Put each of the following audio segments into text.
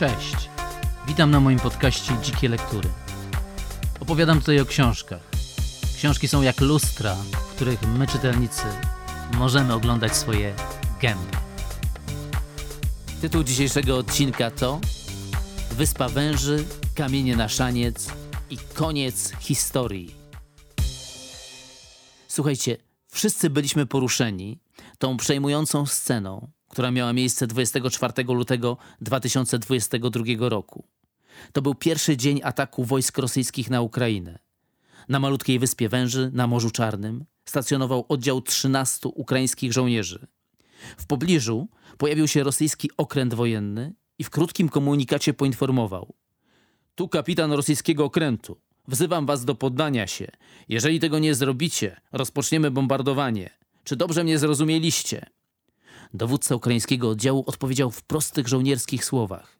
Cześć. Witam na moim podcaście Dzikie Lektury. Opowiadam tutaj o książkach. Książki są jak lustra, w których my, czytelnicy, możemy oglądać swoje gęby. Tytuł dzisiejszego odcinka to Wyspa Węży, Kamienie na Szaniec i koniec historii. Słuchajcie, wszyscy byliśmy poruszeni tą przejmującą sceną, która miała miejsce 24 lutego 2022 roku. To był pierwszy dzień ataku wojsk rosyjskich na Ukrainę. Na malutkiej wyspie Węży, na Morzu Czarnym, stacjonował oddział 13 ukraińskich żołnierzy. W pobliżu pojawił się rosyjski okręt wojenny i w krótkim komunikacie poinformował: Tu kapitan rosyjskiego okrętu. Wzywam was do poddania się. Jeżeli tego nie zrobicie, rozpoczniemy bombardowanie. Czy dobrze mnie zrozumieliście? Dowódca ukraińskiego oddziału odpowiedział w prostych żołnierskich słowach.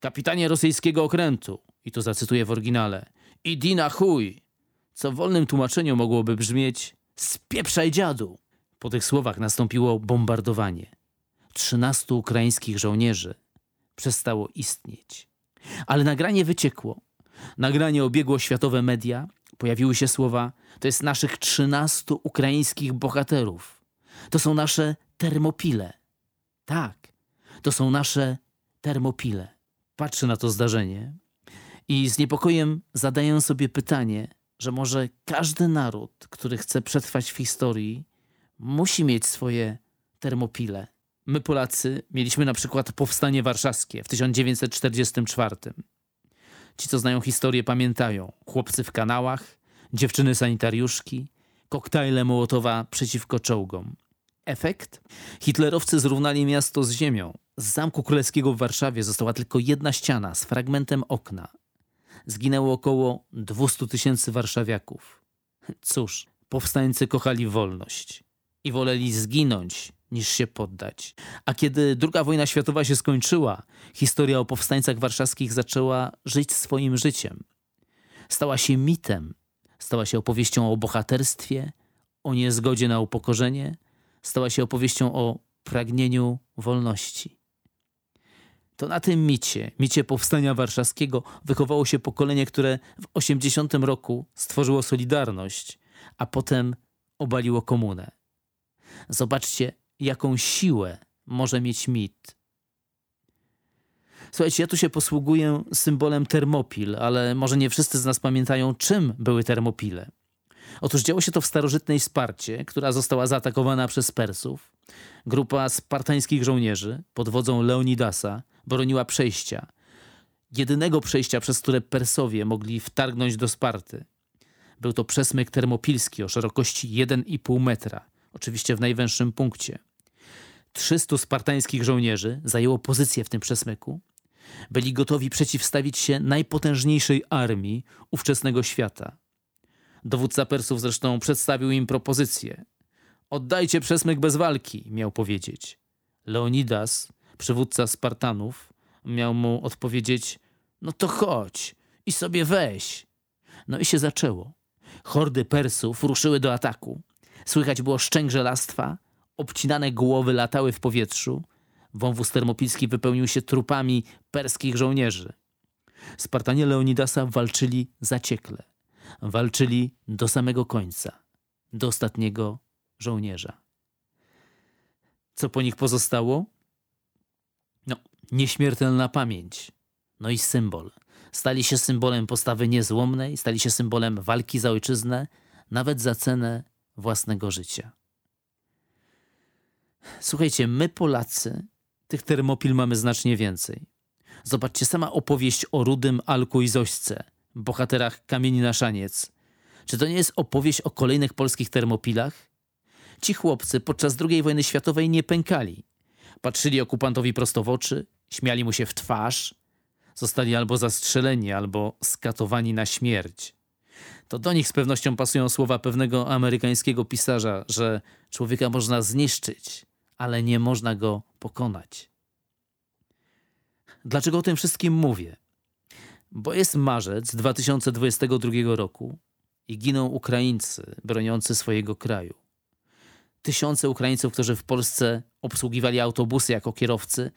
Kapitanie rosyjskiego okrętu, i tu zacytuję w oryginale, idi na chuj, co w wolnym tłumaczeniu mogłoby brzmieć spieprzaj dziadu. Po tych słowach nastąpiło bombardowanie. Trzynastu ukraińskich żołnierzy przestało istnieć. Ale nagranie wyciekło. Nagranie obiegło światowe media. Pojawiły się słowa: To jest naszych trzynastu ukraińskich bohaterów. To są nasze termopile. Tak, to są nasze termopile. Patrzę na to zdarzenie i z niepokojem zadaję sobie pytanie, że może każdy naród, który chce przetrwać w historii, musi mieć swoje termopile. My, Polacy, mieliśmy na przykład powstanie warszawskie w 1944. Ci, co znają historię, pamiętają chłopcy w kanałach, dziewczyny sanitariuszki, koktajle Mołotowa przeciwko czołgom. Efekt? Hitlerowcy zrównali miasto z ziemią. Z Zamku Królewskiego w Warszawie została tylko jedna ściana z fragmentem okna. Zginęło około 200 tysięcy warszawiaków. Cóż, powstańcy kochali wolność i woleli zginąć niż się poddać. A kiedy II wojna światowa się skończyła, historia o powstańcach warszawskich zaczęła żyć swoim życiem. Stała się mitem, stała się opowieścią o bohaterstwie, o niezgodzie na upokorzenie, stała się opowieścią o pragnieniu wolności. To na tym micie, micie powstania warszawskiego, wychowało się pokolenie, które w 80 roku stworzyło Solidarność, a potem obaliło komunę. Zobaczcie, jaką siłę może mieć mit. Słuchajcie, ja tu się posługuję symbolem termopil, ale może nie wszyscy z nas pamiętają, czym były termopile. Otóż działo się to w starożytnej Sparcie, która została zaatakowana przez Persów. Grupa spartańskich żołnierzy pod wodzą Leonidasa broniła przejścia, jedynego przejścia, przez które Persowie mogli wtargnąć do Sparty. Był to przesmyk termopilski o szerokości 1,5 metra, oczywiście w najwęższym punkcie. 300 spartańskich żołnierzy zajęło pozycję w tym przesmyku. Byli gotowi przeciwstawić się najpotężniejszej armii ówczesnego świata. Dowódca Persów zresztą przedstawił im propozycję. Oddajcie przesmyk bez walki, miał powiedzieć. Leonidas, przywódca Spartanów, miał mu odpowiedzieć: No to chodź i sobie weź. No i się zaczęło. Hordy Persów ruszyły do ataku. Słychać było szczęk żelastwa, obcinane głowy latały w powietrzu. Wąwóz termopilski wypełnił się trupami perskich żołnierzy. Spartanie Leonidasa walczyli zaciekle. Walczyli do samego końca, do ostatniego żołnierza. Co po nich pozostało? No, nieśmiertelna pamięć. No i symbol. Stali się symbolem postawy niezłomnej, stali się symbolem walki za ojczyznę, nawet za cenę własnego życia. Słuchajcie, my Polacy tych termopil mamy znacznie więcej. Zobaczcie, sama opowieść o Rudym, Alku i Zośce, bohaterach Kamieni na Szaniec. Czy to nie jest opowieść o kolejnych polskich termopilach? Ci chłopcy podczas II wojny światowej nie pękali. Patrzyli okupantowi prosto w oczy, śmiali mu się w twarz, zostali albo zastrzeleni, albo skatowani na śmierć. To do nich z pewnością pasują słowa pewnego amerykańskiego pisarza, że człowieka można zniszczyć, ale nie można go pokonać. Dlaczego o tym wszystkim mówię? Bo jest marzec 2022 roku i giną Ukraińcy broniący swojego kraju. Tysiące Ukraińców, którzy w Polsce obsługiwali autobusy jako kierowcy,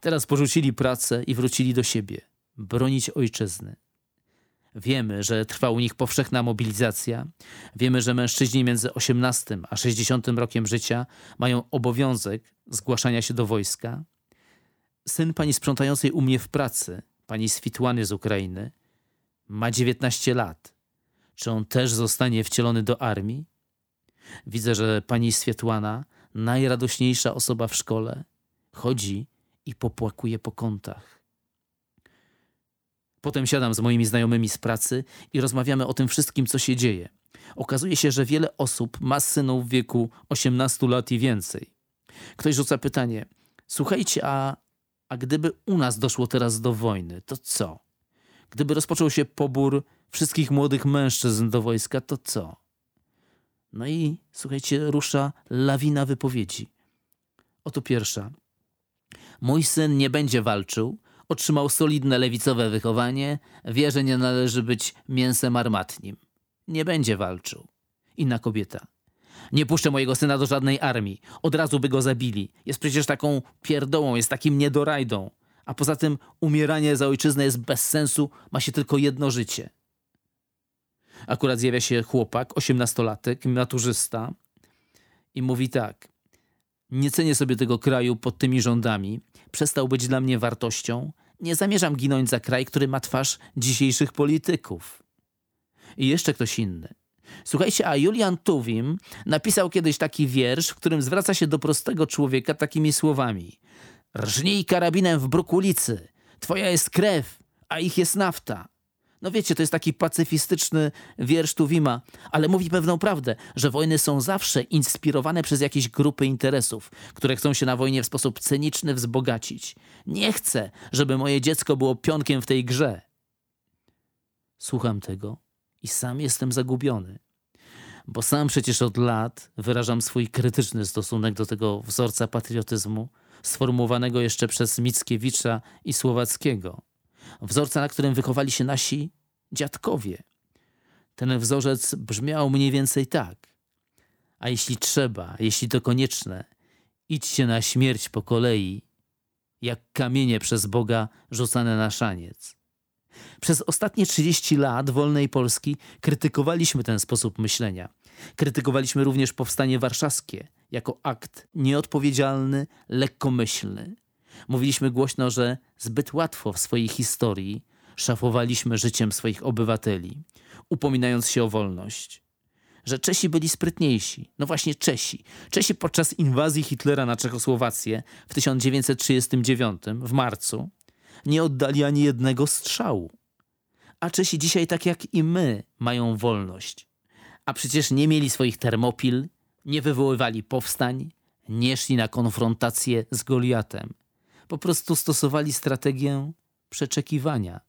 Teraz porzucili pracę i wrócili do siebie, bronić ojczyzny. Wiemy, że trwa u nich powszechna mobilizacja. Wiemy, że mężczyźni między 18 a 60 rokiem życia mają obowiązek zgłaszania się do wojska. Syn pani sprzątającej u mnie w pracy, pani Switłany z Ukrainy, ma 19 lat. Czy on też zostanie wcielony do armii? Widzę, że pani Swietłana, najradośniejsza osoba w szkole, chodzi i popłakuje po kątach. Potem siadam z moimi znajomymi z pracy i rozmawiamy o tym wszystkim, co się dzieje. Okazuje się, że wiele osób ma synów w wieku 18 lat i więcej. Ktoś rzuca pytanie: Słuchajcie, a, a gdyby u nas doszło teraz do wojny, to co? Gdyby rozpoczął się pobór wszystkich młodych mężczyzn do wojska, to co? No i słuchajcie, rusza lawina wypowiedzi. Oto pierwsza. Mój syn nie będzie walczył, otrzymał solidne lewicowe wychowanie, wie, że nie należy być mięsem armatnim. Nie będzie walczył. Inna kobieta. Nie puszczę mojego syna do żadnej armii. Od razu by go zabili. Jest przecież taką pierdołą, jest takim niedorajdą. A poza tym umieranie za ojczyznę jest bez sensu, ma się tylko jedno życie. Akurat zjawia się chłopak, osiemnastolatek, maturzysta i mówi tak. Nie cenię sobie tego kraju pod tymi rządami. Przestał być dla mnie wartością. Nie zamierzam ginąć za kraj, który ma twarz dzisiejszych polityków. I jeszcze ktoś inny. Słuchajcie, a Julian Tuwim napisał kiedyś taki wiersz, w którym zwraca się do prostego człowieka takimi słowami. Rżnij karabinem w bruk ulicy. Twoja jest krew, a ich jest nafta. No wiecie, to jest taki pacyfistyczny wiersz Tuwima, ale mówi pewną prawdę, że wojny są zawsze inspirowane przez jakieś grupy interesów, które chcą się na wojnie w sposób cyniczny wzbogacić. Nie chcę, żeby moje dziecko było pionkiem w tej grze. Słucham tego i sam jestem zagubiony. Bo sam przecież od lat wyrażam swój krytyczny stosunek do tego wzorca patriotyzmu, sformułowanego jeszcze przez Mickiewicza i Słowackiego wzorca, na którym wychowali się nasi dziadkowie. Ten wzorzec brzmiał mniej więcej tak. A jeśli trzeba, jeśli to konieczne, idźcie na śmierć po kolei, jak kamienie przez Boga rzucane na szaniec. Przez ostatnie 30 lat wolnej Polski krytykowaliśmy ten sposób myślenia. Krytykowaliśmy również powstanie warszawskie jako akt nieodpowiedzialny, lekkomyślny. Mówiliśmy głośno, że zbyt łatwo w swojej historii szafowaliśmy życiem swoich obywateli, upominając się o wolność. Że Czesi byli sprytniejsi. No właśnie Czesi. Czesi podczas inwazji Hitlera na Czechosłowację w 1939 w marcu nie oddali ani jednego strzału. A Czesi dzisiaj, tak jak i my, mają wolność. A przecież nie mieli swoich termopil, nie wywoływali powstań, nie szli na konfrontację z Goliatem po prostu stosowali strategię przeczekiwania.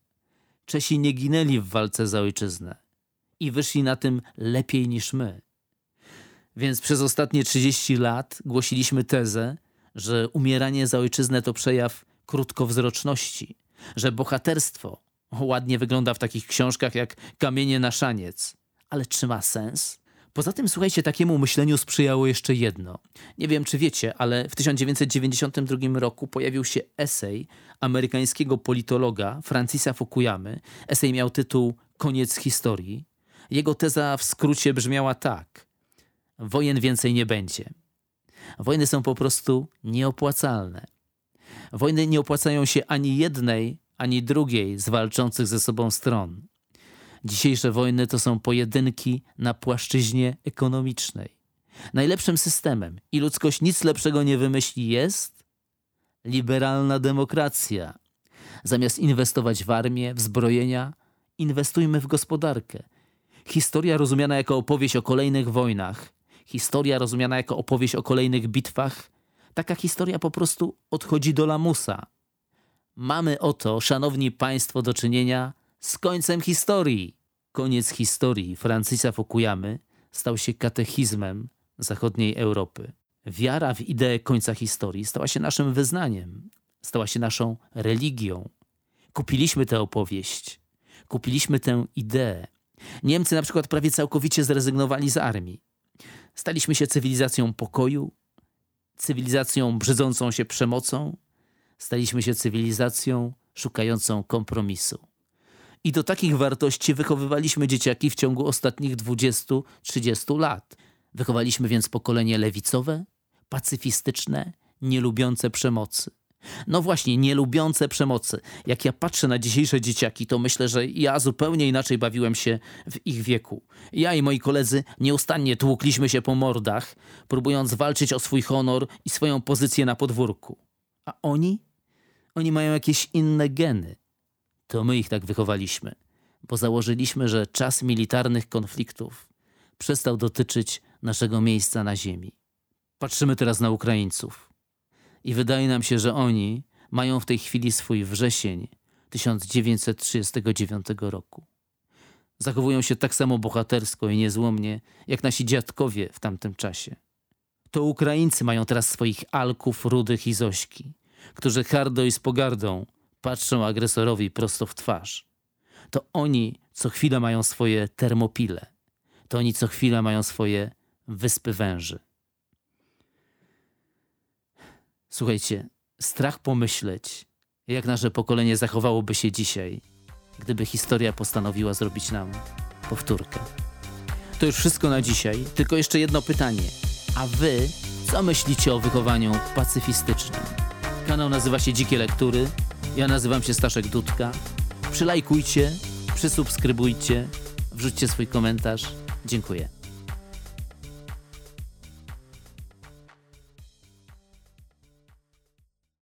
Czesi nie ginęli w walce za ojczyznę i wyszli na tym lepiej niż my. Więc przez ostatnie 30 lat głosiliśmy tezę, że umieranie za ojczyznę to przejaw krótkowzroczności, że bohaterstwo ładnie wygląda w takich książkach jak Kamienie na szaniec. Ale czy ma sens? Poza tym, słuchajcie, takiemu myśleniu sprzyjało jeszcze jedno. Nie wiem, czy wiecie, ale w 1992 roku pojawił się esej amerykańskiego politologa Francisa Fukuyamy. Esej miał tytuł Koniec historii. Jego teza w skrócie brzmiała tak: Wojen więcej nie będzie. Wojny są po prostu nieopłacalne. Wojny nie opłacają się ani jednej, ani drugiej z walczących ze sobą stron. Dzisiejsze wojny to są pojedynki na płaszczyźnie ekonomicznej. Najlepszym systemem i ludzkość nic lepszego nie wymyśli jest liberalna demokracja. Zamiast inwestować w armię, w zbrojenia, inwestujmy w gospodarkę. Historia rozumiana jako opowieść o kolejnych wojnach, historia rozumiana jako opowieść o kolejnych bitwach, taka historia po prostu odchodzi do lamusa. Mamy oto, szanowni państwo, do czynienia z końcem historii. Koniec historii Francisa Fukuyamy stał się katechizmem zachodniej Europy. Wiara w ideę końca historii stała się naszym wyznaniem, stała się naszą religią. Kupiliśmy tę opowieść, kupiliśmy tę ideę. Niemcy na przykład prawie całkowicie zrezygnowali z armii. Staliśmy się cywilizacją pokoju, cywilizacją brzydzącą się przemocą, Staliśmy się cywilizacją szukającą kompromisu. I do takich wartości wychowywaliśmy dzieciaki w ciągu ostatnich 20-30 lat. Wychowaliśmy więc pokolenie lewicowe, pacyfistyczne, nielubiące przemocy. No właśnie, nielubiące przemocy. Jak ja patrzę na dzisiejsze dzieciaki, to myślę, że ja zupełnie inaczej bawiłem się w ich wieku. Ja i moi koledzy nieustannie tłukliśmy się po mordach, próbując walczyć o swój honor i swoją pozycję na podwórku. A oni? Oni mają jakieś inne geny. To my ich tak wychowaliśmy, bo założyliśmy, że czas militarnych konfliktów przestał dotyczyć naszego miejsca na ziemi. Patrzymy teraz na Ukraińców i wydaje nam się, że oni mają w tej chwili swój wrzesień 1939 roku. Zachowują się tak samo bohatersko i niezłomnie, jak nasi dziadkowie w tamtym czasie. To Ukraińcy mają teraz swoich Alków, Rudych i Zośki, którzy hardo i z pogardą patrzą agresorowi prosto w twarz. To oni co chwilę mają swoje termopile. To oni co chwilę mają swoje wyspy węży. Słuchajcie, strach pomyśleć, jak nasze pokolenie zachowałoby się dzisiaj, gdyby historia postanowiła zrobić nam powtórkę. To już wszystko na dzisiaj, tylko jeszcze jedno pytanie. A wy, co myślicie o wychowaniu pacyfistycznym? Kanał nazywa się Dzikie Lektury. Ja nazywam się Staszek Dudka. Przylajkujcie, przysubskrybujcie, wrzućcie swój komentarz. Dziękuję.